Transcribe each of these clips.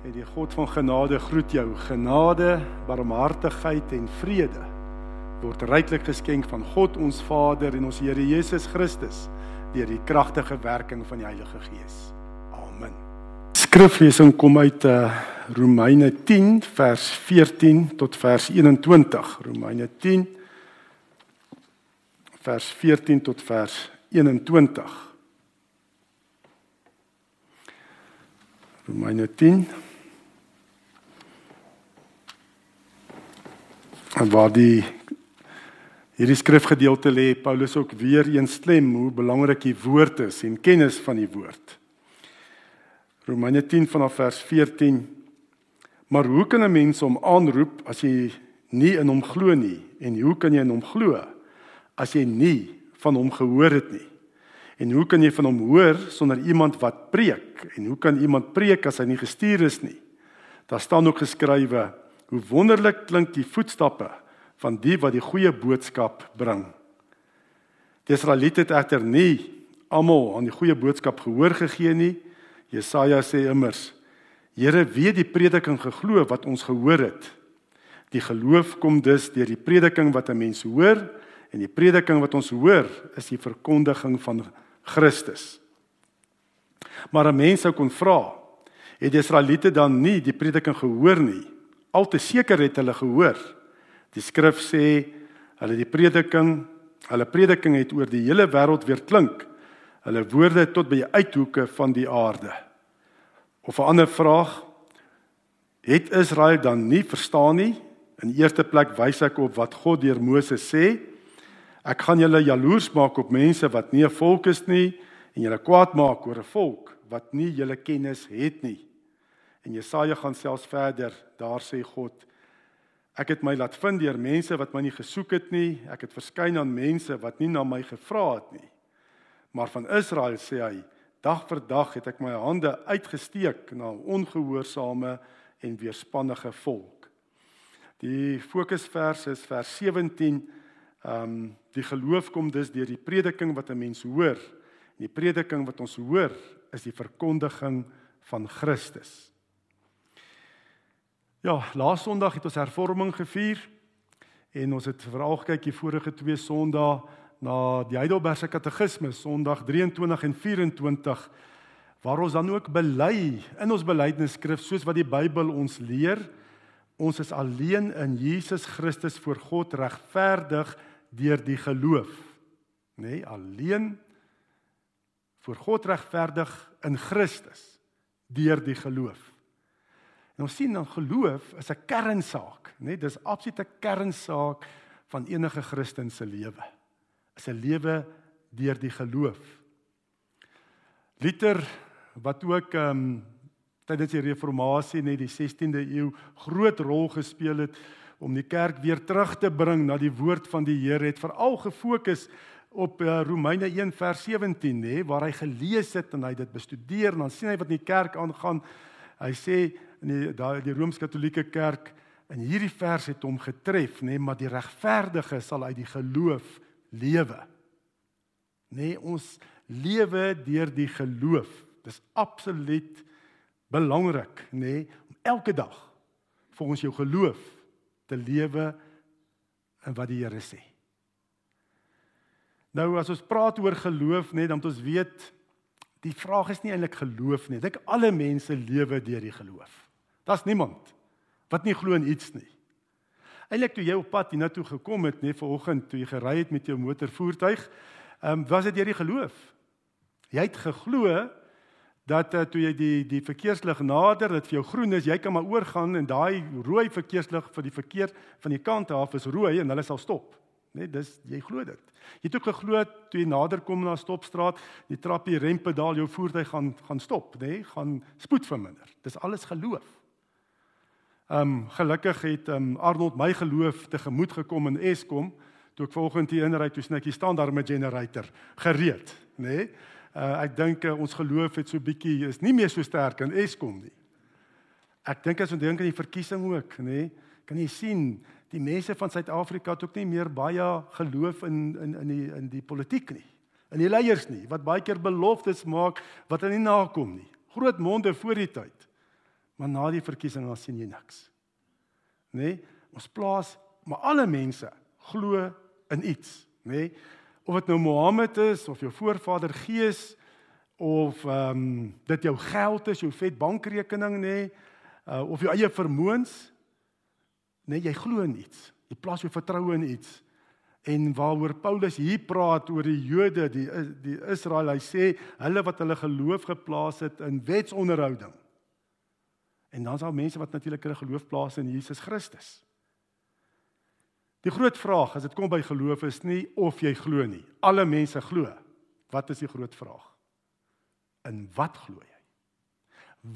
En die God van genade groet jou. Genade, barmhartigheid en vrede word ryklik geskenk van God ons Vader en ons Here Jesus Christus deur die kragtige werking van die Heilige Gees. Amen. Skriflesing kom uit uh, Romeine 10 vers 14 tot vers 21. Romeine 10 vers 14 tot vers 21. Romeine 10 waar die hierdie skrifgedeelte lê Paulus ook weer eens klem hoe belangrik die woord is en kennis van die woord. Romeine 10 vanaf vers 14 Maar hoe kan 'n mens hom aanroep as jy nie in hom glo nie en hoe kan jy in hom glo as jy nie van hom gehoor het nie? En hoe kan jy van hom hoor sonder iemand wat preek? En hoe kan iemand preek as hy nie gestuur is nie? Daar staan ook geskrywe Hoe wonderlik klink die voetstappe van die wat die goeie boodskap bring. Die Israeliete het egter nie almal aan die goeie boodskap gehoor gegee nie. Jesaja sê immers: Here, weet die prediking geglo wat ons gehoor het. Die geloof kom dus deur die prediking wat 'n mens hoor en die prediking wat ons hoor is die verkondiging van Christus. Maar 'n mens sou kon vra, het die Israeliete dan nie die prediking gehoor nie? Al te seker het hulle gehoor. Die skrif sê hulle die prediking, hulle prediking het oor die hele wêreld weer klink. Hulle woorde tot by die uithoeke van die aarde. Of 'n ander vraag, het Israel dan nie verstaan nie? In eerste plek wys ek op wat God deur Moses sê. Ek gaan julle jaloers maak op mense wat nie 'n volk is nie en julle kwaad maak oor 'n volk wat nie julle kennis het nie. En Jesaja gaan selfs verder. Daar sê God: Ek het my laat vind deur mense wat my nie gesoek het nie. Ek het verskyn aan mense wat nie na my gevra het nie. Maar van Israel sê hy: Dag vir dag het ek my hande uitgesteek na ongehoorsame en weerspannige volk. Die fokusvers is vers 17. Ehm um, die geloof kom dus deur die prediking wat 'n mens hoor. En die prediking wat ons hoor is die verkondiging van Christus. Ja, laas Sondag het ons hervorming gevier en ons het veral gekyk die vorige twee Sondae na die Heidelbergse Katekismes, Sondag 23 en 24 waar ons dan ook bely in ons belydenisskrif soos wat die Bybel ons leer, ons is alleen in Jesus Christus voor God regverdig deur die geloof. Nê, nee, alleen voor God regverdig in Christus deur die geloof. En ons sien dan geloof is 'n kernsaak, né? Dis absoluut 'n kernsaak van enige Christen se lewe. Is 'n lewe deur die geloof. Luther wat ook ehm um, tydens die reformatie net die 16de eeu groot rol gespeel het om die kerk weer terug te bring na die woord van die Here het veral gefokus op uh, Romeine 1 vers 17 nê waar hy gelees het en hy dit bestudeer en dan sien hy wat in die kerk aangaan. Hy sê in die daai die Rooms-Katolieke Kerk in hierdie vers het hom getref, nê, nee, maar die regverdige sal uit die geloof lewe. Nê, nee, ons lewe deur die geloof. Dis absoluut belangrik, nê, nee, om elke dag volgens jou geloof te lewe in wat die Here sê. Nou as ons praat oor geloof, nê, nee, dan moet ons weet die vraag is nie eintlik geloof nie. Dink alle mense lewe deur die geloof. Daar's niemand wat nie glo in iets nie. Eilik toe jy op pad hiernatoe gekom het, nee, vanoggend toe jy gery het met jou motorvoertuig, ehm um, was dit deur die geloof. Jy het geglo dat uh, toe jy die die verkeerslig nader, dit vir jou groen is, jy kan maar oorgaan en daai rooi verkeerslig vir die verkeer van die kant af is rooi en hulle sal stop. Nee, dis jy glo dit. Jy het ook geglo toe jy nader kom na stopstraat, die trappie rempedaal jou voertuig gaan gaan stop, nê, nee, gaan spoed verminder. Dis alles geloof. Um, gelukkig het um, Arnold my geloof te gemoed gekom in Eskom toe ek vanoggend hier inry toe snetjie staan daar met generator gereed, nê? Nee? Uh ek dink uh, ons geloof het so bietjie is nie meer so sterk in Eskom nie. Ek dink as ons dink aan die verkiesing ook, nê? Nee? Kan jy sien die mense van Suid-Afrika het ook nie meer baie geloof in in in die in die politiek nie. In die leiers nie wat baie keer beloftes maak wat hulle nie nakom nie. Groot monde voor die tyd. Maar na die verkiesing dan sien jy niks. Nê? Nee? Ons plaas maar alle mense glo in iets, nê? Nee? Of dit nou Mohammed is of jou voorvader Gees of ehm um, dit jou geld is, jou vet bankrekening nê, nee? uh, of jou eie vermoëns, nê, nee, jy glo in iets. Jy plaas jou vertroue in iets. En waaroor Paulus hier praat oor die Jode, die die Israel, hy sê hulle wat hulle geloof geplaas het in wetsonderhouding. En dan is daar mense wat natuurlik hulle geloof plaas in Jesus Christus. Die groot vraag as dit kom by geloof is nie of jy glo nie. Alle mense glo. Wat is die groot vraag? In wat glo jy?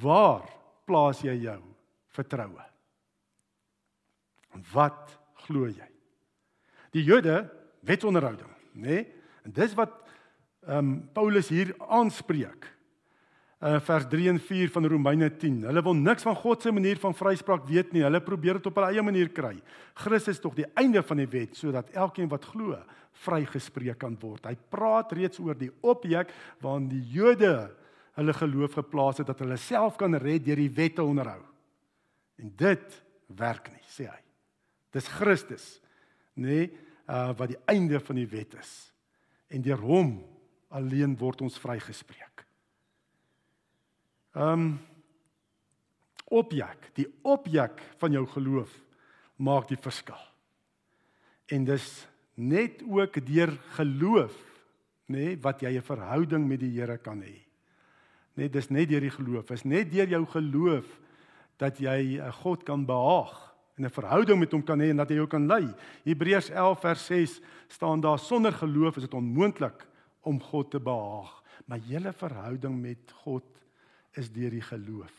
Waar plaas jy jou vertroue? En wat glo jy? die Jode wetsonderhouding, nê? Nee? En dis wat ehm um, Paulus hier aanspreek. Uh vers 3 en 4 van Romeine 10. Hulle wil niks van God se manier van vryspraak weet nie. Hulle probeer dit op hulle eie manier kry. Christus is tog die einde van die wet sodat elkeen wat glo vrygespreek kan word. Hy praat reeds oor die objek waarin die Jode hulle geloof geplaas het dat hulle self kan red deur die wette onderhou. En dit werk nie, sê hy. Dis Christus, nê? Nee, uh wat die einde van die wet is. En deur hom alleen word ons vrygespreek. Um objek, die objek van jou geloof maak die verskil. En dis net ook deur geloof, nê, nee, wat jy 'n verhouding met die Here kan hê. Net dis net deur die geloof, is net deur jou geloof dat jy 'n God kan behaag en 'n verhouding met hom kan hê en dat hy jou kan lei. Hebreërs 11 vers 6 staan daar sonder geloof is dit onmoontlik om God te behaag. Maar julle verhouding met God is deur die geloof.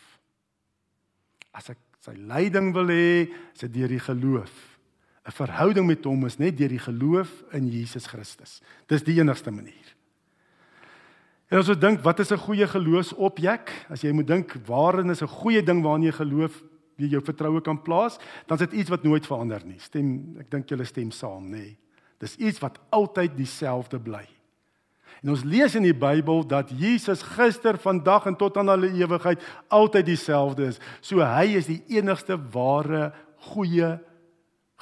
As ek sy leiding wil hê, is dit deur die geloof. 'n Verhouding met hom is net deur die geloof in Jesus Christus. Dis die enigste manier. En as jy dink wat is 'n goeie geloofsobjek? As jy moet dink waarin is 'n goeie ding waarin jy geloof wie jou vertroue kan plaas, dan is dit iets wat nooit verander nie. Stem, ek dink julle stem saam, nê. Nee. Dis iets wat altyd dieselfde bly. En ons lees in die Bybel dat Jesus gister, vandag en tot aan alle ewigheid altyd dieselfde is. So hy is die enigste ware goeie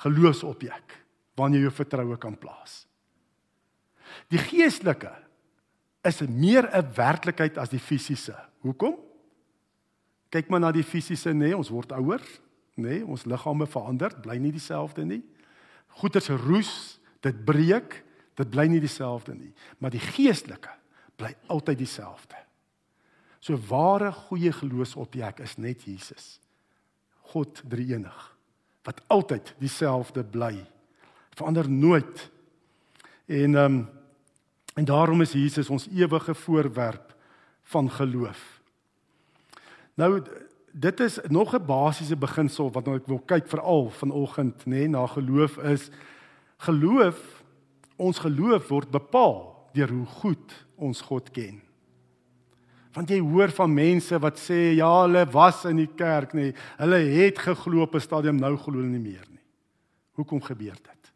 geloofsobjek waarna jy jou vertroue kan plaas. Die geestelike is meer 'n werklikheid as die fisiese. Hoekom? Kyk maar na die fisiese nê, nee, ons word ouer, nê, nee, ons liggame verander, bly nie dieselfde nie. Goeters roes, dit breek, dit bly nie dieselfde nie, maar die geestelike bly altyd dieselfde. So ware goeie geloofsobjek is net Jesus. God drie-enig wat altyd dieselfde bly. Verander nooit. En ehm um, en daarom is Jesus ons ewige voorwerp van geloof. Nou dit is nog 'n basiese beginsel wat nou ek wil kyk veral vanoggend nê nee, na geloof is geloof ons geloof word bepaal deur hoe goed ons God ken. Want jy hoor van mense wat sê ja, hulle was in die kerk nê, hulle het geglo op 'n stadium nou glo hulle nie meer nie. Hoekom gebeur dit?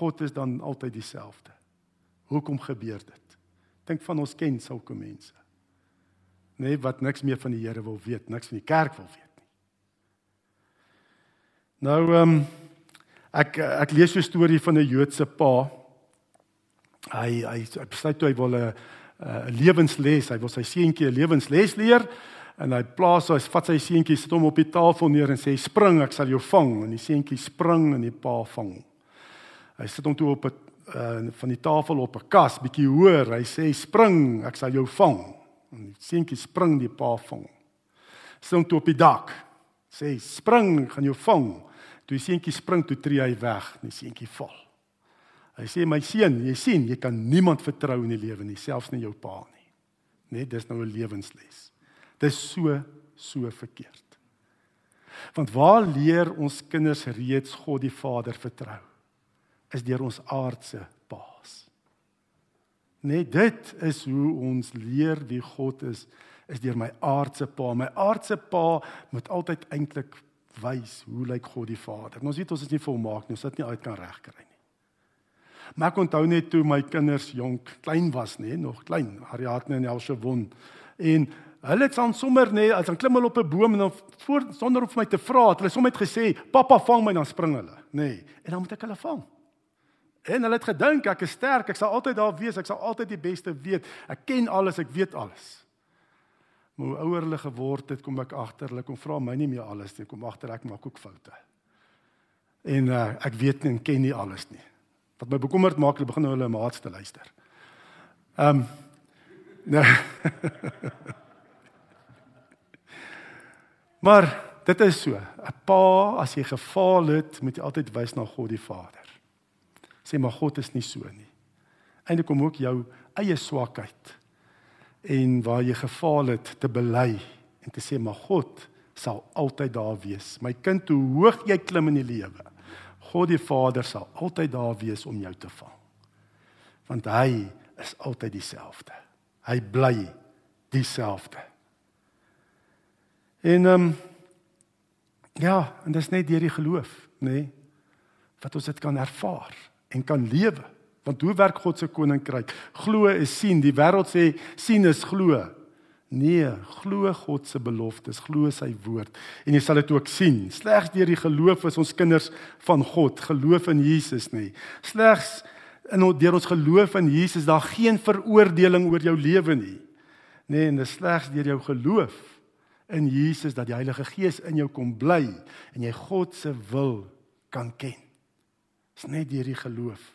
God is dan altyd dieselfde. Hoekom gebeur dit? Dink van ons ken sulke mense nê nee, wat niks meer van die Here wil weet, niks van die kerk wil weet nie. Nou ehm um, ek ek lees 'n storie van 'n Joodse pa. Hy hy hy besluit toe hy wil 'n 'n lewensles, hy wil sy seentjie 'n lewensles leer en hy plaas hy vat sy seentjie sit hom op die tafel neer en sê spring ek sal jou vang en die seentjie spring en die pa vang. Hy sit hom toe op 'n uh, van die tafel op 'n kas bietjie hoër. Hy sê spring ek sal jou vang. En die seentjie spring die pa vang. Sit toe op die dak. Sê spring, gaan jou vang. Toe die seentjie spring, toe tree hy weg, en die seentjie val. Hy sê my seun, jy sien, jy kan niemand vertrou in die lewe nie, selfs nie jou pa nie. Net dis nou 'n lewensles. Dis so so verkeerd. Want waar leer ons kinders reeds God die Vader vertrou? Is deur ons aardse Net dit is hoe ons leer wie God is, is deur my aardse pa. My aardse pa moet altyd eintlik wys hoe lyk God die Vader. Ons weet ons is nie volmaak nie, ons het nie uit kan regkry nie. Maar ek onthou net toe my kinders jonk, klein was, nê, nog klein, Ariadne en Elsje won. En Hulle het dan sommer nê, as dan klim hulle op 'n boom en dan voor sonder om vir my te vra, het hulle sommer net gesê, "Pappa, vang my," dan spring hulle, nê. En dan moet ek hulle vang. En hulle het gedink ek is sterk, ek sal altyd daar wees, ek sal altyd die beste weet. Ek ken alles, ek weet alles. Maar hoe ouer hulle geword het, kom ek agter, hulle kom vra my nie meer alles nie, kom agter ek maak ook foute. En uh, ek weet nie en ken nie alles nie. Wat my bekommerd maak, hulle begin nou hulle maats te luister. Ehm um, nee. Maar dit is so. 'n Pa, as jy gefaal het, moet jy altyd wys na God die Vader. Sê maar God is nie so nie. Eindelik kom ook jou eie swakheid en waar jy gefaal het te bely en te sê maar God sal altyd daar wees. My kind, hoe hoog jy klim in die lewe, God die Vader sal altyd daar wees om jou te vang. Want hy is altyd dieselfde. Hy bly dieselfde. En ehm um, ja, en dit is net deur die geloof, nê, nee, wat ons dit kan ervaar en kan lewe. Want hoe werk God se koninkryk? Glo is sien. Die wêreld sê sien is glo. Nee, glo God se beloftes, glo sy woord en jy sal dit ook sien. Slegs deur die geloof is ons kinders van God, geloof in Jesus nê. Slegs in deur ons geloof in Jesus daar geen veroordeling oor jou lewe nie. Nee, en dit slegs deur jou geloof in Jesus dat die Heilige Gees in jou kom bly en jy God se wil kan ken. Dis net deur die geloof.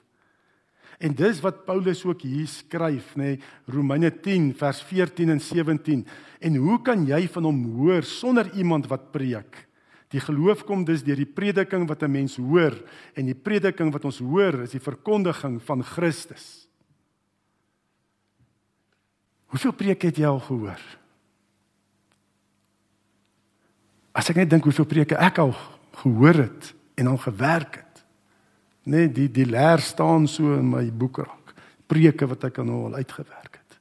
En dis wat Paulus ook hier skryf, nê, nee, Romeine 10 vers 14 en 17. En hoe kan jy van hom hoor sonder iemand wat preek? Die geloof kom dus deur die prediking wat 'n mens hoor en die prediking wat ons hoor is die verkondiging van Christus. Hoeveel preke het jy al gehoor? As ek net dink hoeveel preke ek al gehoor het en al gewerk het. Net die die leer staan so in my boekrak. Preke wat ek aan al uitgewerk het.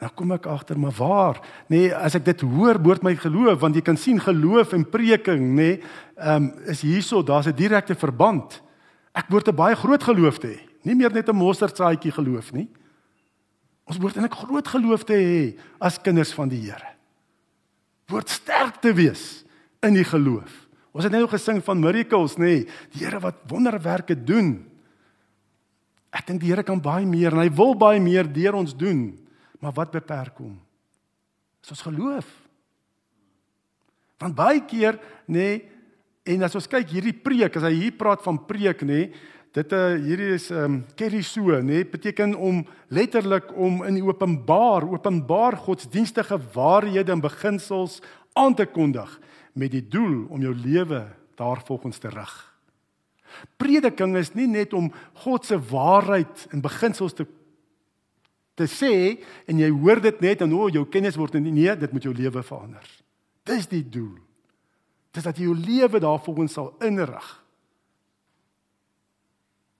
En dan kom ek agter maar waar, nê, nee, as ek dit hoor, behoort my geloof want jy kan sien geloof en preking, nê, nee, ehm um, is hierso, daar's 'n direkte verband. Ek behoort 'n baie groot geloof te hê, nie meer net 'n mosterdsaadjie geloof nie. Ons behoort eintlik groot geloof te hê as kinders van die Here word sterk te wees in die geloof. Ons het nou gesing van miracles, nê? Nee, die Here wat wonderwerke doen. Ek dink die Here kan baie meer en hy wil baie meer deur ons doen. Maar wat beperk hom? Is ons geloof. Want baie keer, nê, nee, en as ons kyk hierdie preek, as hy hier praat van preek, nê, nee, dit uh hierdie is ehm um, keriso, nê, nee, beteken om letterlik om in openbaar, openbaar godsdienstige waarhede en beginsels aan te kondig met die doel om jou lewe daarvolgens te rig. Prediking is nie net om God se waarheid en beginsels te te sê en jy hoor dit net en o, oh, jou kennis word nie nee, dit moet jou lewe verander. Dis die doel. Dis dat jy jou lewe daarvolgens sal inrig.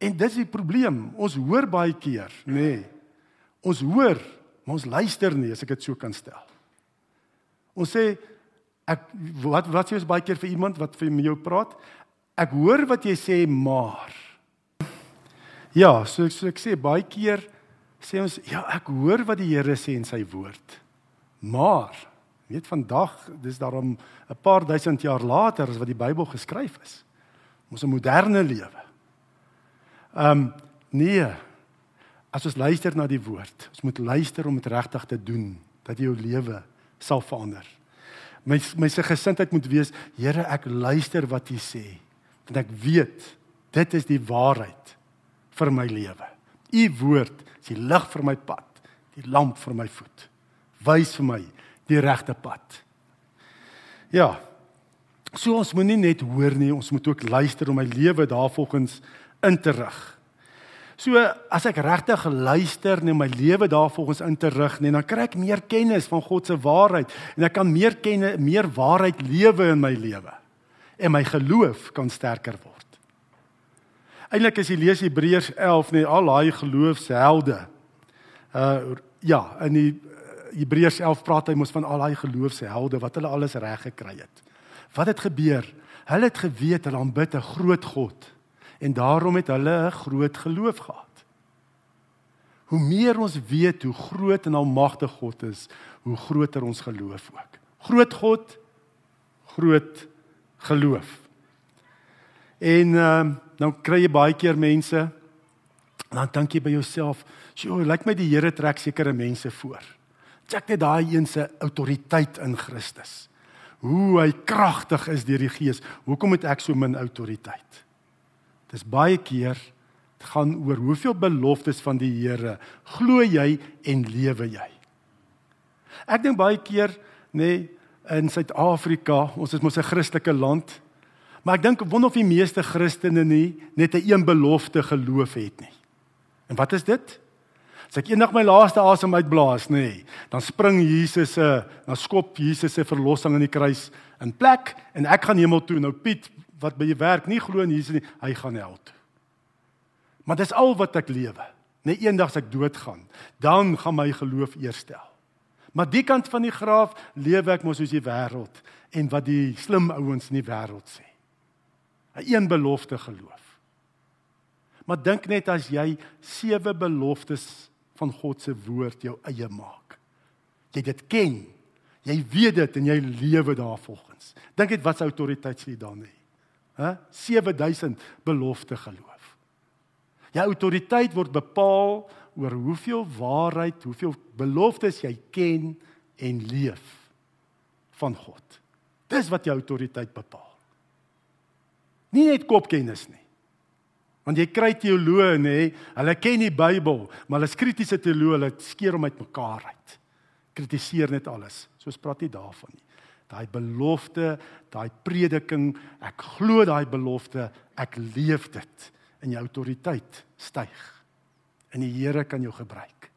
En dis die probleem. Ons hoor baie keer, nê. Nee, ons hoor, maar ons luister nie, as ek dit so kan stel. Ons sê ek wat wat sê ons baie keer vir iemand wat vir jou praat? Ek hoor wat jy sê, maar Ja, so, so ek sê baie keer sê ons ja, ek hoor wat die Here sê in sy woord. Maar weet vandag, dis daarom 'n paar duisend jaar later as wat die Bybel geskryf is. Ons 'n moderne lewe. Ehm um, nee. As ons luister na die woord, ons moet luister om dit regtig te doen dat jou lewe sal verander. My my se gesindheid moet wees, Here, ek luister wat U sê, want ek weet dit is die waarheid vir my lewe. U woord is die lig vir my pad, die lamp vir my voet. Wys vir my die regte pad. Ja. So ons moet nie net hoor nie, ons moet ook luister om my lewe daarvolgens in te rig. So as ek regtig luister en my lewe daarvolgens in te rig, nee, dan kry ek meer kennis van God se waarheid en ek kan meer kenne, meer waarheid lewe in my lewe. En my geloof kan sterker word. Eilik as jy lees Hebreërs 11, nee, al daai geloofshelde. Uh ja, in die Hebreërs 11 praat hy mos van al daai geloofshelde wat hulle alles reg gekry het. Wat het gebeur? Hulle het geweet hulle aanbid 'n groot God en daarom het hulle 'n groot geloof gehad. Hoe meer ons weet hoe groot en almagtig God is, hoe groter ons geloof ook. Groot God, groot geloof. En ehm uh, dan kry jy baie keer mense dan dink jy by jouself, "Sjoe, lyk my die Here trek sekere mense voor." Check net daai een se autoriteit in Christus. Hoe hy kragtig is deur die Gees. Hoekom het ek so min autoriteit? Dis baie keer dit gaan oor hoeveel beloftes van die Here glo jy en lewe jy. Ek dink baie keer nê nee, in Suid-Afrika, ons is mos 'n Christelike land, Maar ek dink wonder of die meeste Christene nie net 'n een belofte geloof het nie. En wat is dit? As ek eendag my laaste asem uitblaas, nê, nee, dan spring Jesus se, dan skop Jesus se verlossing in die kruis in plek en ek gaan hemel toe. Nou Piet wat by die werk nie glo in Jesus nie, hy gaan hel toe. Maar dis al wat ek lewe. Net eendag as ek doodgaan, dan gaan my geloof eerstel. Maar die kant van die graf lewe ek mos soos die wêreld en wat die slim ouens in die wêreld sê. 'n een belofte geloof. Maar dink net as jy sewe beloftes van God se woord jou eie maak. Jy dit ken. Jy weet dit en jy lewe daarvolgens. Dink net wat se autoriteit sê dan nie. Hæ? 7000 belofte geloof. Jou autoriteit word bepaal oor hoeveel waarheid, hoeveel beloftes jy ken en leef van God. Dis wat jou autoriteit bepaal. Nie net kopkennis nie. Want jy kry teoloë nê, hulle ken die Bybel, maar hulle is kritiese teoloë, hulle skeer hom uitmekaar uit. Kritiseer net alles. Soos praat nie daarvan nie. Daai belofte, daai prediking, ek glo daai belofte, ek leef dit in jou autoriteit styg. En die Here kan jou gebruik.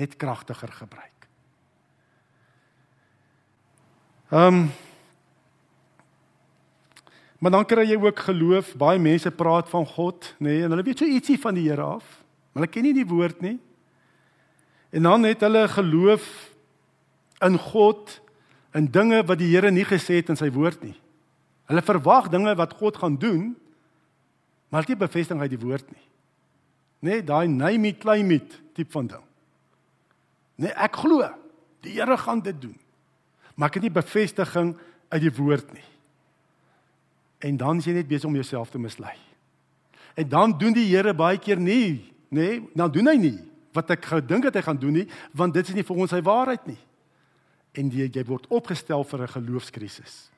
Net kragtiger gebruik. Ehm um, Maar dan kry jy ook geloof. Baie mense praat van God, nê, nee, en hulle weet so ietsie van die Here af. Maar hulle ken nie die woord nie. En dan het hulle geloof in God in dinge wat die Here nie gesê het in sy woord nie. Hulle verwag dinge wat God gaan doen, maar dit bevestig uit die woord nie. Nê, nee, daai name it claim it tipe van ding. Nee, ek glo die Here gaan dit doen. Maar ek het nie bevestiging uit die woord nie. En dan is jy net besig om jouself te mislei. En dan doen die Here baie keer nie, nê? Nee, dan doen hy nie wat ek gedink het hy gaan doen nie, want dit is nie vir ons sy waarheid nie. En jy, jy word opgestel vir 'n geloofskrisis.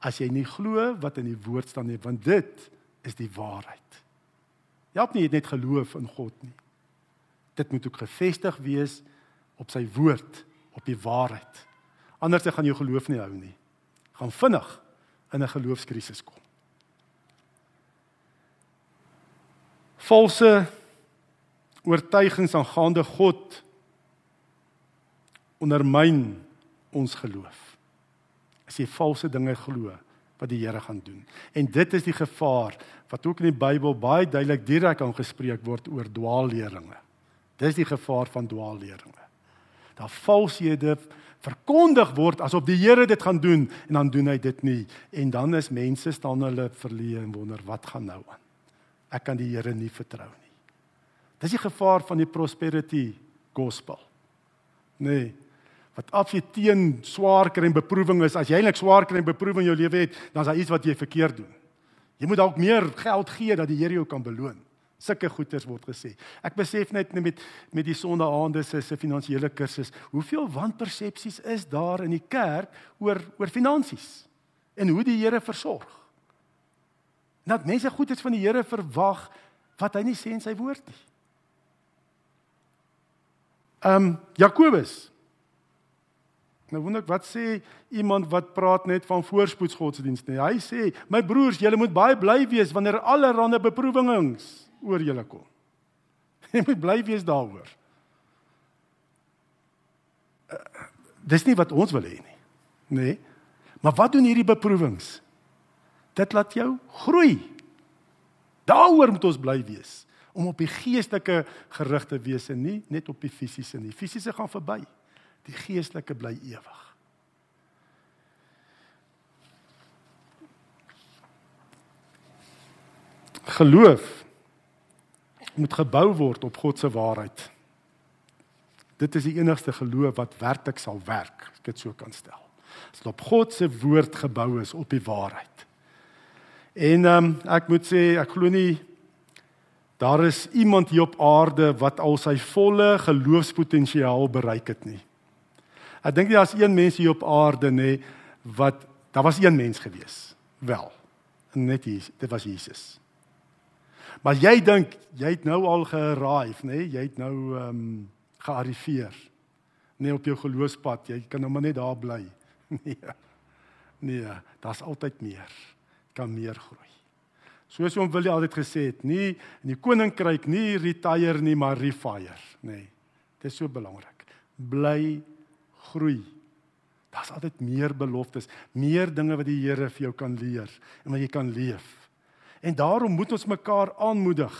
As jy nie glo wat in die woord staan nie, want dit is die waarheid. Jy het nie net geloof in God nie. Dit moet ook gefestig wees op sy woord, op die waarheid. Anders gaan jou geloof nie hou nie. Gaan vinnig in 'n geloofskrisis kom. Valse oortuigings aangaande God ondermyn ons geloof. As jy valse dinge glo wat die Here gaan doen. En dit is die gevaar wat ook in die Bybel baie duidelik direk aangespreek word oor dwaalleringe. Dis die gevaar van dwaalleringe. Daar valshede verkondig word asof die Here dit gaan doen en dan doen hy dit nie en dan is mense staan hulle verleë en wonder wat gaan nou aan. Ek kan die Here nie vertrou nie. Dis die gevaar van die prosperity gospel. Nee. Wat jy teen swaar kry en beproewing is, as jy eintlik swaar kry en beproewing in jou lewe het, dan is daar iets wat jy verkeerd doen. Jy moet dalk meer geld gee dat die Here jou kan beloon. Sulke goeders word gesê. Ek besef net met met die sondeaande se se finansiële kursus, hoeveel wanpersepsies is daar in die kerk oor oor finansies en hoe die Here versorg. Dat mense goeders van die Here verwag wat hy nie sê in sy woord nie. Ehm um, Jakobus. Nou wonder ek wat sê iemand wat praat net van voorspoedsgodsdienst nie. Hy sê, my broers, julle moet baie bly wees wanneer allerlei beproewings oor julle kom. Jy moet bly wees daaroor. Uh, dis nie wat ons wil hê nie. Nee. Maar wat doen hierdie beproewings? Dit laat jou groei. Daaroor moet ons bly wees om op die geestelike gerig te wees en nie net op die fisiese nie. Fisiese gaan verby. Die geestelike bly ewig. Geloof moet gebou word op God se waarheid. Dit is die enigste geloof wat werklik sal werk, as ek dit so kan stel. As dit op God se woord gebou is op die waarheid. En ehm um, ek moet sê ek glo nie daar is iemand hier op aarde wat al sy volle geloofspotensiaal bereik het nie. Ek dink daar's een mens hier op aarde nê wat daar was een mens gewees. Wel. Net hier, dit was Jesus. Maar jy dink jy het nou al gearrive nê, jy het nou ehm um, gearriveer. Nee op jou geloofspad, jy kan nou maar net daar bly. Nee. Nee, daar's altyd meer. Kan meer groei. Soos oom Willie altyd gesê het, nie in die koninkryk nie retire nie, maar refire, nê. Nee. Dit is so belangrik. Bly groei. Daar's altyd meer beloftes, meer dinge wat die Here vir jou kan leer en wat jy kan leef. En daarom moet ons mekaar aanmoedig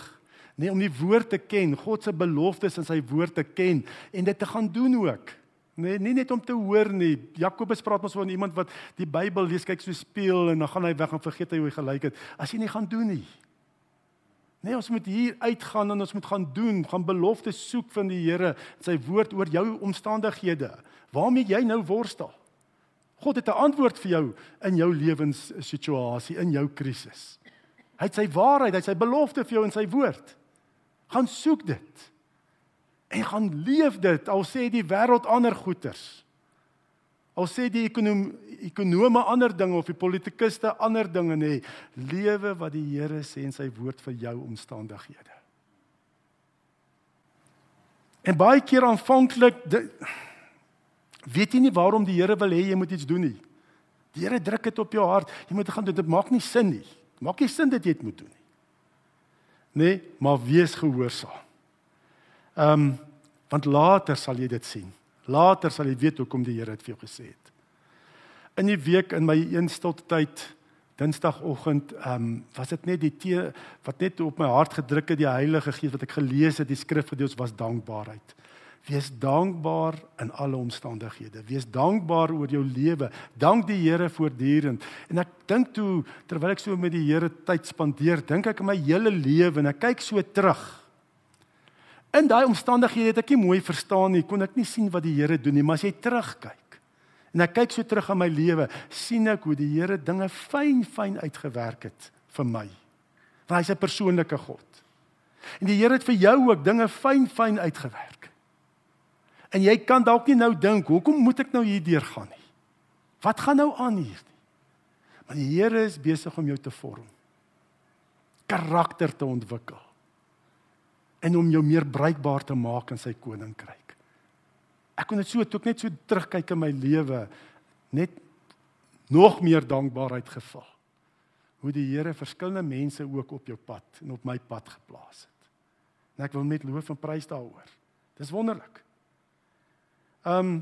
nee om die woord te ken, God se beloftes in sy woord te ken en dit te gaan doen ook. Nee, nie net om te hoor nie. Jakobus praat ons van iemand wat die Bybel lees, kyk so speel en dan gaan hy weg en vergeet hy hoe hy gelyk het. As jy nie gaan doen nie. Nee, ons moet hier uitgaan en ons moet gaan doen, gaan beloftes soek van die Here, sy woord oor jou omstandighede. Waarmee jy nou worstel? God het 'n antwoord vir jou in jou lewenssituasie, in jou krisis. Hy het sy waarheid, hy het sy belofte vir jou in sy woord gaan soek dit. En gaan leef dit al sê die wêreld ander goeters. Al sê die ekonom ekonome ander dinge of die politikuste ander dinge nê, lewe wat die Here sê in sy woord vir jou omstandighede. En baie keer aanvanklik weet jy nie waarom die Here wil hê jy moet iets doen nie. Die Here druk dit op jou hart. Jy moet gaan doen. Dit maak nie sin nie. Maak nie sin dat jy dit moet doen nie nê, maar wees gehoorsaam. Ehm um, want later sal jy dit sien. Later sal jy weet hoekom die Here dit vir jou gesê het. In die week in my een stilte tyd Dinsdagoggend ehm um, was dit net die tee wat net op my hart gedruk het die Heilige Gees wat ek gelees het die skrifgedeelte was dankbaarheid. Wees dankbaar in alle omstandighede. Wees dankbaar oor jou lewe. Dank die Here voortdurend. En ek dink toe terwyl ek so met die Here tyd spandeer, dink ek aan my hele lewe en ek kyk so terug. In daai omstandighede het ek nie mooi verstaan nie, kon ek nie sien wat die Here doen nie, maar as jy terugkyk en ek kyk so terug aan my lewe, sien ek hoe die Here dinge fyn fyn uitgewerk het vir my. Want hy's 'n persoonlike God. En die Here het vir jou ook dinge fyn fyn uitgewerk. En jy kan dalk nie nou dink, hoekom moet ek nou hierdeur gaan nie? Wat gaan nou aan hier? Maar die Here is besig om jou te vorm. Karakter te ontwikkel. En om jou meer bruikbaar te maak in sy koninkryk. Ek kon dit so toe ek net so terugkyk in my lewe net nog meer dankbaarheid gevoel. Hoe die Here verskillende mense ook op jou pad en op my pad geplaas het. En ek wil net loof en prys daaroor. Dis wonderlik. Ehm um,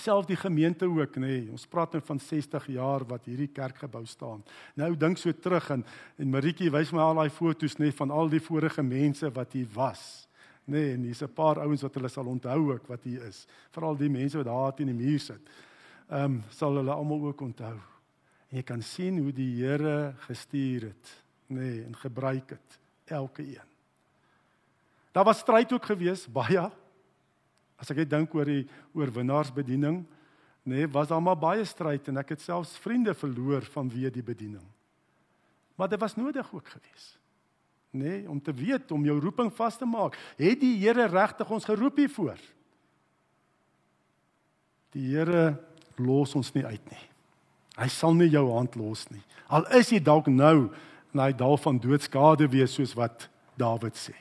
self die gemeente ook nê. Nee, ons praat nou van 60 jaar wat hierdie kerk gebou staan. Nou dink so terug en en Maritjie wys my al daai foto's nê nee, van al die vorige mense wat hier was. Nê nee, en hier's 'n paar ouens wat hulle sal onthou ook wat hier is. Veral die mense wat daar teen die muur sit. Ehm um, sal hulle almal ook onthou. En jy kan sien hoe die Here gestuur het, nê, nee, en gebruik het elke een. Daar was stryd ook geweest, baie As ek dink oor die oorwinnaarsbediening, nê, nee, was daar maar baie stryd en ek het selfs vriende verloor vanweë die bediening. Maar dit was nodig ook geweest. Nê, nee, om te weet om jou roeping vas te maak. Het die Here regtig ons geroep hiervoor? Die Here los ons nie uit nie. Hy sal nie jou hand los nie. Al is jy dalk nou in daai dal van doodskade wees soos wat Dawid sê.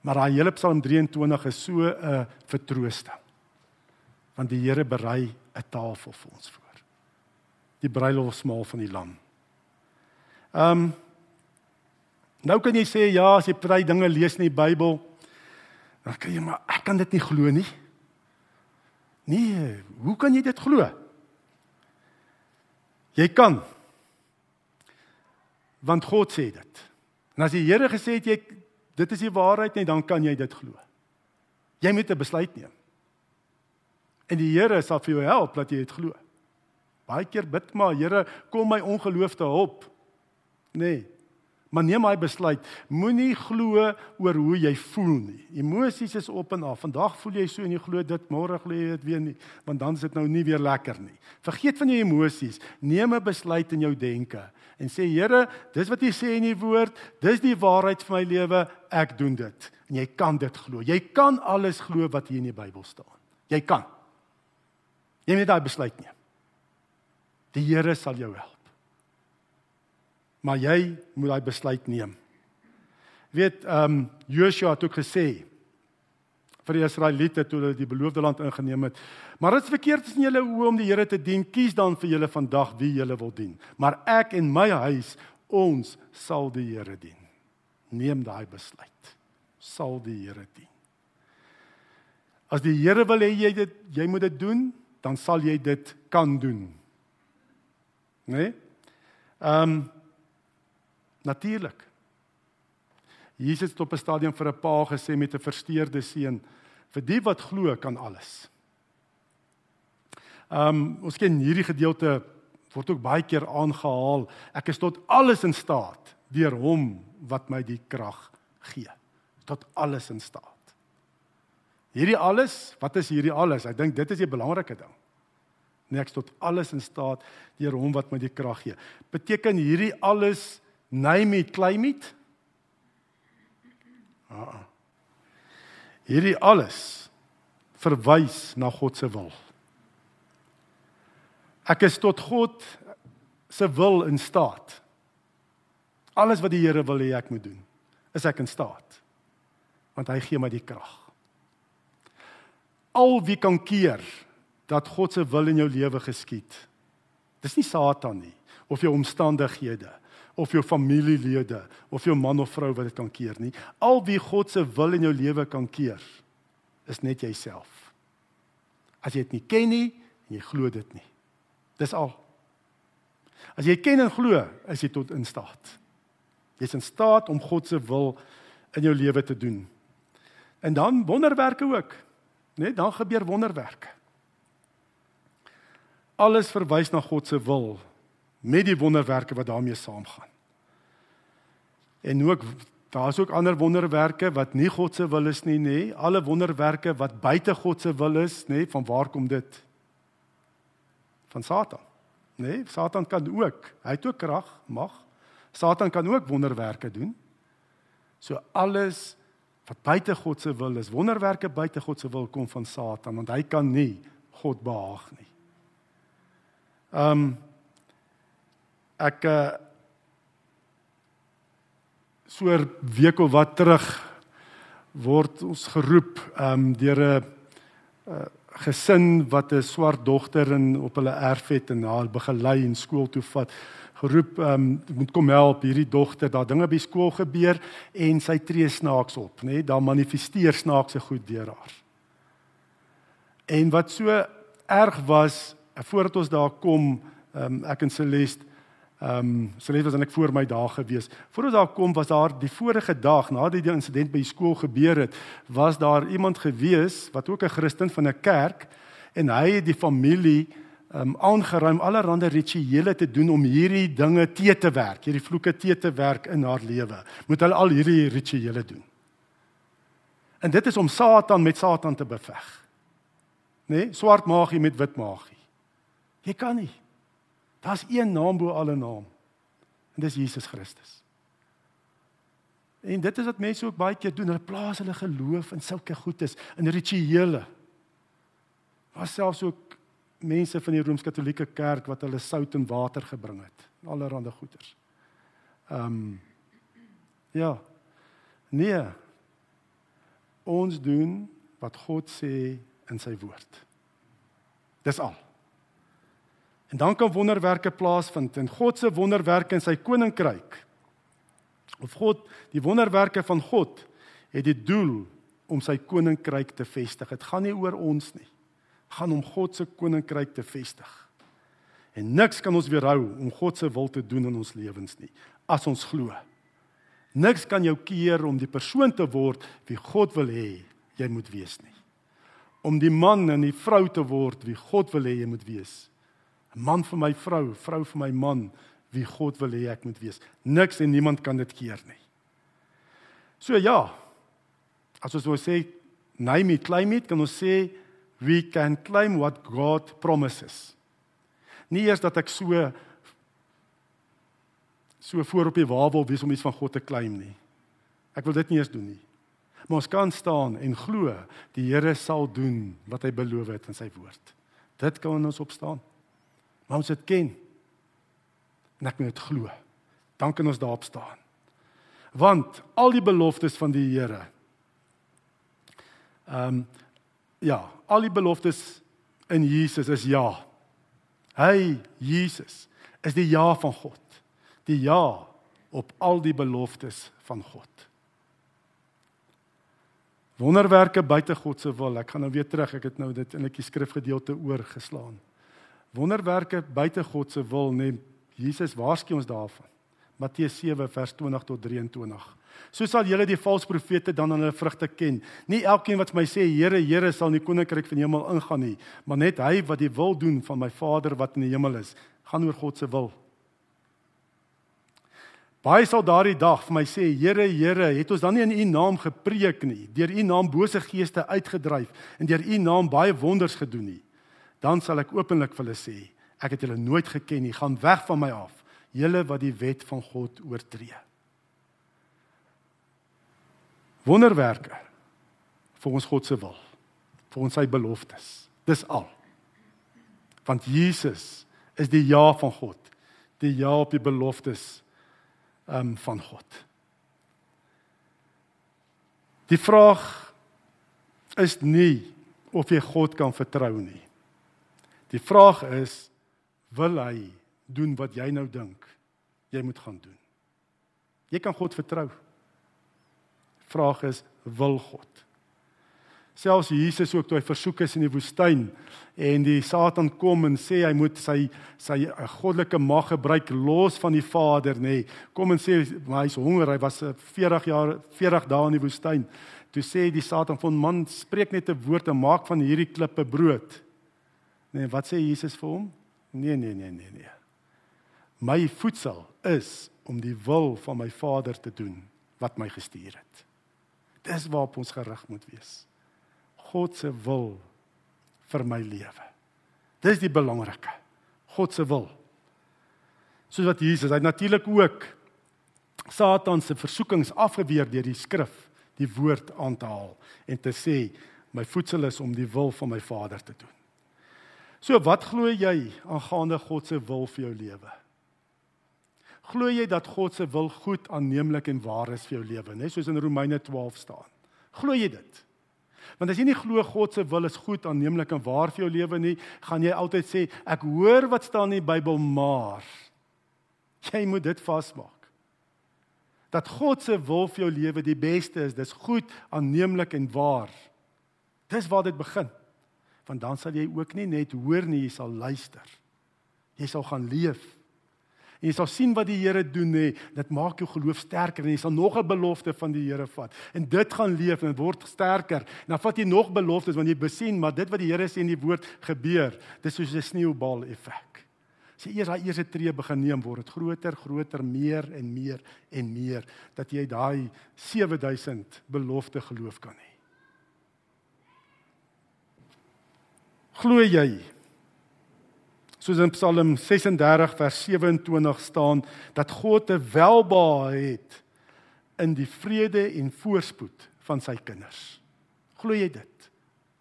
Maar daai hele Psalm 23 is so 'n uh, vertroosting. Want die Here berei 'n tafel vir ons voor. Die bruilofsmaal van die lam. Ehm um, Nou kan jy sê ja, as jy baie dinge lees in die Bybel, dan kan jy maar ek kan dit nie glo nie. Nee, hoe kan jy dit glo? Jy kan. Want God sê dit. En as die Here gesê het jy dit is die waarheid nie, dan kan jy dit glo. Jy moet 'n besluit neem. En die Here sal vir jou help dat jy dit glo. Baie keer bid maar, Here, kom my ongeloof te help. Nee. Maar neem hy besluit, moenie glo oor hoe jy voel nie. Emosies is op en af. Vandag voel jy so en jy glo dit, môre glo jy dit weer nie, want dan is dit nou nie weer lekker nie. Vergeet van jou emosies. Neem 'n besluit in jou denke en sê Here, dis wat U sê in U woord, dis die waarheid vir my lewe, ek doen dit. En jy kan dit glo. Jy kan alles glo wat hier in die Bybel staan. Jy kan. Jy moet daai besluit neem. Die Here sal jou help. Maar jy moet daai besluit neem. Weet, ehm um, Joshua het ook gesê vir die Israeliete toe hulle die beloofde land ingeneem het, maar is verkeerd tussen julle oë om die Here te dien. Kies dan vir julle vandag wie julle wil dien. Maar ek en my huis, ons sal die Here dien. Neem daai besluit. Sal die Here dien. As die Here wil hê jy dit jy moet dit doen, dan sal jy dit kan doen. Né? Nee? Ehm um, Natuurlik. Jesus het op 'n stadium vir 'n pa gesê met 'n versteurde seun, vir die wat glo kan alles. Um, ons ken hierdie gedeelte word ook baie keer aangehaal. Ek is tot alles in staat deur hom wat my die krag gee. Tot alles in staat. Hierdie alles, wat is hierdie alles? Ek dink dit is die belangrike ding. Nee, ek is tot alles in staat deur hom wat my die krag gee. Beteken hierdie alles name it, claim it? Ah. Hierdie alles verwys na God se wil. Ek is tot God se wil in staat. Alles wat die Here wil hê ek moet doen, is ek in staat. Want hy gee my die krag. Al wie kan keer dat God se wil in jou lewe geskied. Dis nie Satan nie of jou omstandighede of jou familielede of jou man of vrou wat dit kan keer nie. Al wie God se wil in jou lewe kan keer, is net jouself. As jy dit nie ken nie en jy glo dit nie. Dis al. As jy ken en glo, is jy tot in staat. Jy's in staat om God se wil in jou lewe te doen. En dan wonderwerke ook. Net dan gebeur wonderwerke. Alles verwys na God se wil met die wonderwerke wat daarmee saamgaan. En ook daar's ook ander wonderwerke wat nie God se wil is nie, nê? Alle wonderwerke wat buite God se wil is, nê? Van waar kom dit? Van Satan. Nê? Satan kan ook. Hy het ook krag, mag. Satan kan ook wonderwerke doen. So alles wat buite God se wil is, wonderwerke buite God se wil kom van Satan, want hy kan nie God behaag nie. Ehm um, ek uh, so 'n week of wat terug word ons geroep um deur 'n uh, gesin wat 'n swart dogter in op hulle erf het en haar begelei en skool toe vat geroep um moet kom help hierdie dogter daar dinge by skool gebeur en sy tree snaaks op nê nee? daar manifesteer snaakse goed deur haar en wat so erg was voordat ons daar kom um ek en Celeste Ehm, um, so net was ek voor my dae gewees. Voordat daar kom was daar die vorige dag nadat die insident by die skool gebeur het, was daar iemand gewees wat ook 'n Christen van 'n kerk en hy het die familie ehm um, aangeruim allerlei rituele te doen om hierdie dinge te te werk, hierdie vloeke te te werk in haar lewe. Moet hulle al hierdie rituele doen. En dit is om Satan met Satan te beveg. Nê? Nee? Swart magie met wit magie. Jy kan nie. Daar's een naam bo alle naam. En dis Jesus Christus. En dit is wat mense ook baie keer doen. Hulle plaas hulle geloof in sulke goedes, in rituele. Was selfs ook mense van die Rooms-Katolieke Kerk wat hulle sout en water gebring het. Allerhande goeders. Ehm um, ja. Nee. Ons doen wat God sê in sy woord. Dis al. En dan kan wonderwerke plaasvind en God se wonderwerke in sy koninkryk. Of God, die wonderwerke van God het die doel om sy koninkryk te vestig. Dit gaan nie oor ons nie. Dit gaan om God se koninkryk te vestig. En niks kan ons weerhou om God se wil te doen in ons lewens nie as ons glo. Niks kan jou keer om die persoon te word wie God wil hê jy moet wees nie. Om die man en die vrou te word wie God wil hê jy moet wees. Man vir my vrou, vrou vir my man wie God wil hê ek moet wees. Niks en niemand kan dit keer nie. So ja. As ons wou sê name it, claim it, kan ons sê we can claim what God promises. Nie eers dat ek so so voor op die wa wil wees om iets van God te claim nie. Ek wil dit nie eens doen nie. Maar ons kan staan en glo die Here sal doen wat hy beloof het in sy woord. Dit kan ons opstaan. Maar ons dit ken. En ek moet dit glo. Dan kan ons daarop staan. Want al die beloftes van die Here ehm um, ja, al die beloftes in Jesus is ja. Hy Jesus is die ja van God. Die ja op al die beloftes van God. Wonderwerke buite God se wil. Ek gaan nou weer terug. Ek het nou dit in 'n skrifgedeelte oorgeslaan. Wonderwerke buite God se wil, nee, Jesus waarsku ons daarvan. Matteus 7 vers 20 tot 23. So sal julle die valse profete dan aan hulle vrugte ken. Nie elkeen wat my sê Here, Here sal in die koninkryk van die hemel ingaan nie, maar net hy wat die wil doen van my Vader wat in die hemel is, gaan oor God se wil. Baie sal daardie dag vir my sê, Here, Here, het ons dan nie in U naam gepreek nie, deur U naam bose geeste uitgedryf en deur U naam baie wonders gedoen nie? Dan sal ek openlik vir hulle sê, ek het julle nooit geken nie, gaan weg van my af, julle wat die wet van God oortree. Wonderwerke vir ons God se wil, vir ons sy beloftes. Dis al. Want Jesus is die ja van God, die ja op die beloftes um, van God. Die vraag is nie of jy God kan vertrou nie. Die vraag is wil hy doen wat jy nou dink jy moet gaan doen. Jy kan God vertrou. Vraag is wil God? selfs Jesus ook toe hy versoek is in die woestyn en die Satan kom en sê hy moet sy sy eh, goddelike mag gebruik los van die Vader nê. Nee. Kom en sê maar hy's honger, hy was 40 eh, jaar 40 dae in die woestyn. Toe sê die Satan van man spreek net 'n woord en maak van hierdie klippe brood. Nee, wat sê Jesus vir hom? Nee, nee, nee, nee, nee. My voedsel is om die wil van my Vader te doen wat my gestuur het. Dis waarop ons gerig moet wees. God se wil vir my lewe. Dis die belangrike. God se wil. Soos wat Jesus, hy natuurlik ook Satan se versoekings afgeweer deur die skrif, die woord aan te haal en te sê my voedsel is om die wil van my Vader te doen. So wat glo jy aangaande God se wil vir jou lewe? Glo jy dat God se wil goed, aanneemlik en waar is vir jou lewe, net soos in Romeine 12 staan? Glo jy dit? Want as jy nie glo God se wil is goed, aanneemlik en waar vir jou lewe nie, gaan jy altyd sê ek hoor wat staan in die Bybel, maar jy moet dit vasmaak. Dat God se wil vir jou lewe die beste is, dis goed, aanneemlik en waar. Dis waar dit begin. Want dan sal jy ook nie net hoor nie, jy sal luister. Jy sal gaan leef. En jy sal sien wat die Here doen hè, dit maak jou geloof sterker en jy sal nog 'n belofte van die Here vat. En dit gaan leef en word sterker. En dan vat jy nog beloftes want jy besien maar dit wat die Here sê in die woord gebeur. Dis soos 'n sneeubal effek. As jy eers daai eerste tree begin neem word dit groter, groter, meer en meer en meer dat jy daai 7000 belofte geloof kan hê. Glo jy soos in Psalm 36 vers 27 staan dat God 'n welbehae het in die vrede en voorspoed van sy kinders. Glo jy dit?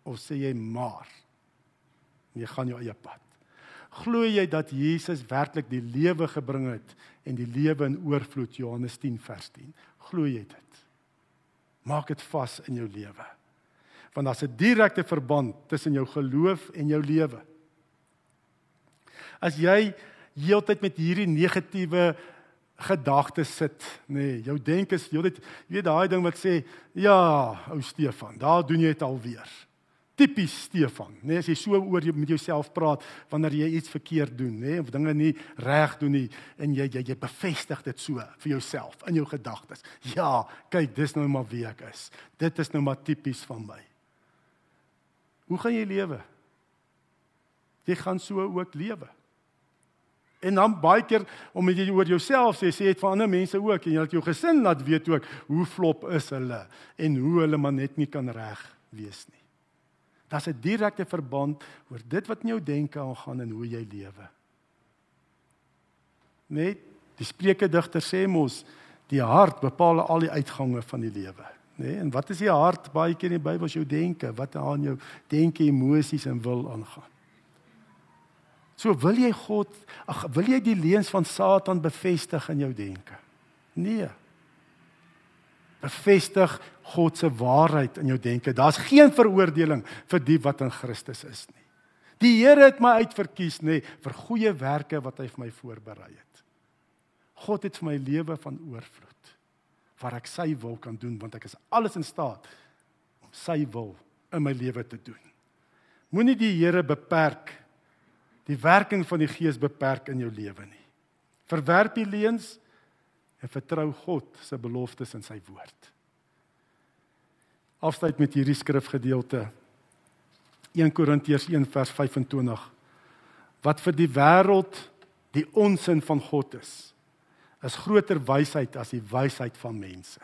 Of sê jy maar jy gaan jou eie pad? Glo jy dat Jesus werklik die lewe gebring het en die lewe in oorvloed Johannes 10 vers 10? Glo jy dit? Maak dit vas in jou lewe. Want daar's 'n direkte verband tussen jou geloof en jou lewe as jy heeltyd met hierdie negatiewe gedagtes sit, nê. Nee, jou denk is weet jy weet daai ding wat sê, ja, ou Stefan, daar doen jy dit alweer. Tipies Stefan, nê, nee, as jy so oor jy met jouself praat wanneer jy iets verkeerd doen, nê, nee, of dinge nie reg doen nie en jy jy jy bevestig dit so vir jouself in jou gedagtes. Ja, kyk, dis nou maar wie ek is. Dit is nou maar tipies van my. Hoe gaan jy lewe? Jy gaan so ook lewe. En dan baie keer om jy oor jouself sê, sê dit vir ander mense ook en jy laat jou gesin laat weet ook hoe flop is hulle en hoe hulle maar net nie kan reg wees nie. Daar's 'n direkte verband oor dit wat in jou denke aangaan en hoe jy lewe. Net die Spreuke digter sê mos die hart bepaal al die uitgange van die lewe, nê? Nee, en wat is die hart baie keer in die Bybel as jou denke, wat aan jou denke, emosies en wil aangaan. So wil jy God, ag wil jy die leuns van Satan bevestig in jou denke? Nee. Bevestig God se waarheid in jou denke. Daar's geen veroordeling vir die wat in Christus is nie. Die Here het my uitverkies nê vir goeie werke wat hy vir my voorberei het. God het vir my lewe van oorvloed waar ek sy wil kan doen want ek is alles in staat om sy wil in my lewe te doen. Moenie die Here beperk die werking van die Gees beperk in jou lewe nie. Verwerp die leuns en vertrou God se beloftes in sy woord. Afsluit met hierdie skrifgedeelte 1 Korintiërs 1 vers 25 wat vir die wêreld die onsin van God is is groter wysheid as die wysheid van mense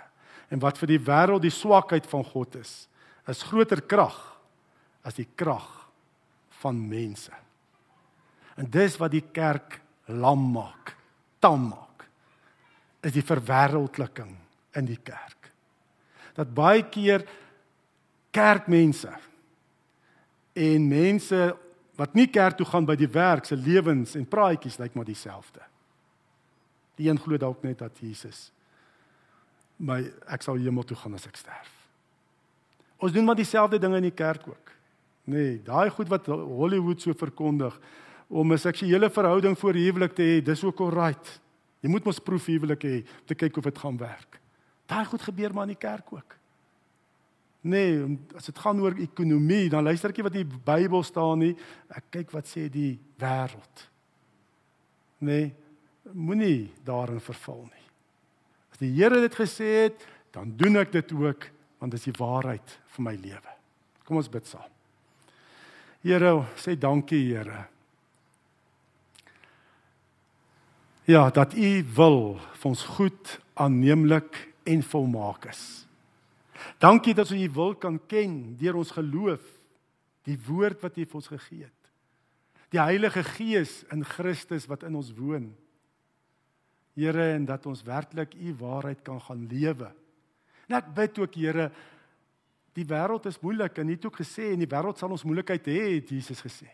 en wat vir die wêreld die swakheid van God is is groter krag as die krag van mense En dis wat die kerk lam maak, tam maak. Is die verwêreldliking in die kerk. Dat baie keer kerkmense en mense wat nie kerk toe gaan by die werk se lewens en praatjies lyk maar dieselfde. Die een glo dalk net dat Jesus my ek sal hemel toe gaan as ek sterf. Ons doen maar dieselfde dinge in die kerk ook. Nee, daai goed wat Hollywood so verkondig, om 'n seksuele verhouding voor huwelik te hê, dis ook alright. Jy moet mos proef huwelik hê om te kyk of dit gaan werk. Daai goed gebeur maar in die kerk ook. Nee, as dit gaan oor ekonomie, dan luister ek nie wat die Bybel staan nie. Ek kyk wat sê die wêreld. Nee, moenie daarin verval nie. As die Here dit gesê het, dan doen ek dit ook want dit is die waarheid vir my lewe. Kom ons bid saam. Here, sê dankie Here Ja, dat U wil vir ons goed, aanneemlik en volmaak is. Dankie dat ons U wil kan ken deur ons geloof, die woord wat U vir ons gegee het. Die Heilige Gees in Christus wat in ons woon. Here, en dat ons werklik U waarheid kan gaan lewe. En ek bid ook, Here, die wêreld is moeilik en U het ook gesê en die wêreld sal ons moeilikheid hê, het Jesus gesê.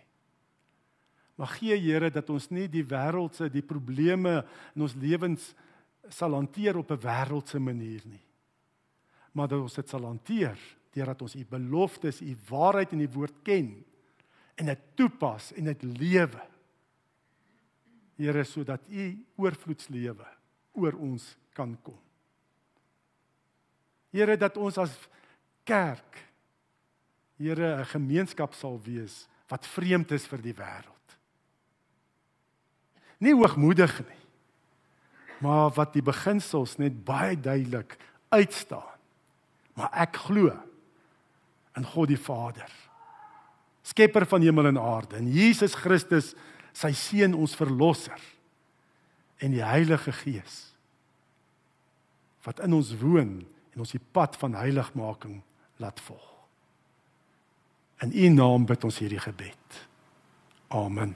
Maar gee Here dat ons nie die wêreldse die probleme in ons lewens sal hanteer op 'n wêreldse manier nie. Maar dat ons dit sal hanteer deurdat ons u beloftes, u waarheid in die woord ken en dit toepas en dit lewe. Here sodat u oorvloedslewe oor ons kan kom. Here dat ons as kerk Here 'n gemeenskap sal wees wat vreemd is vir die wêreld nie hoogmoedig nie. Maar wat die beginsels net baie duidelik uitstaan. Maar ek glo in God die Vader. Skepper van hemel en aarde en Jesus Christus, sy seun ons verlosser en die Heilige Gees wat in ons woon en ons die pad van heiligmaking laat volg. In U naam bid ons hierdie gebed. Amen.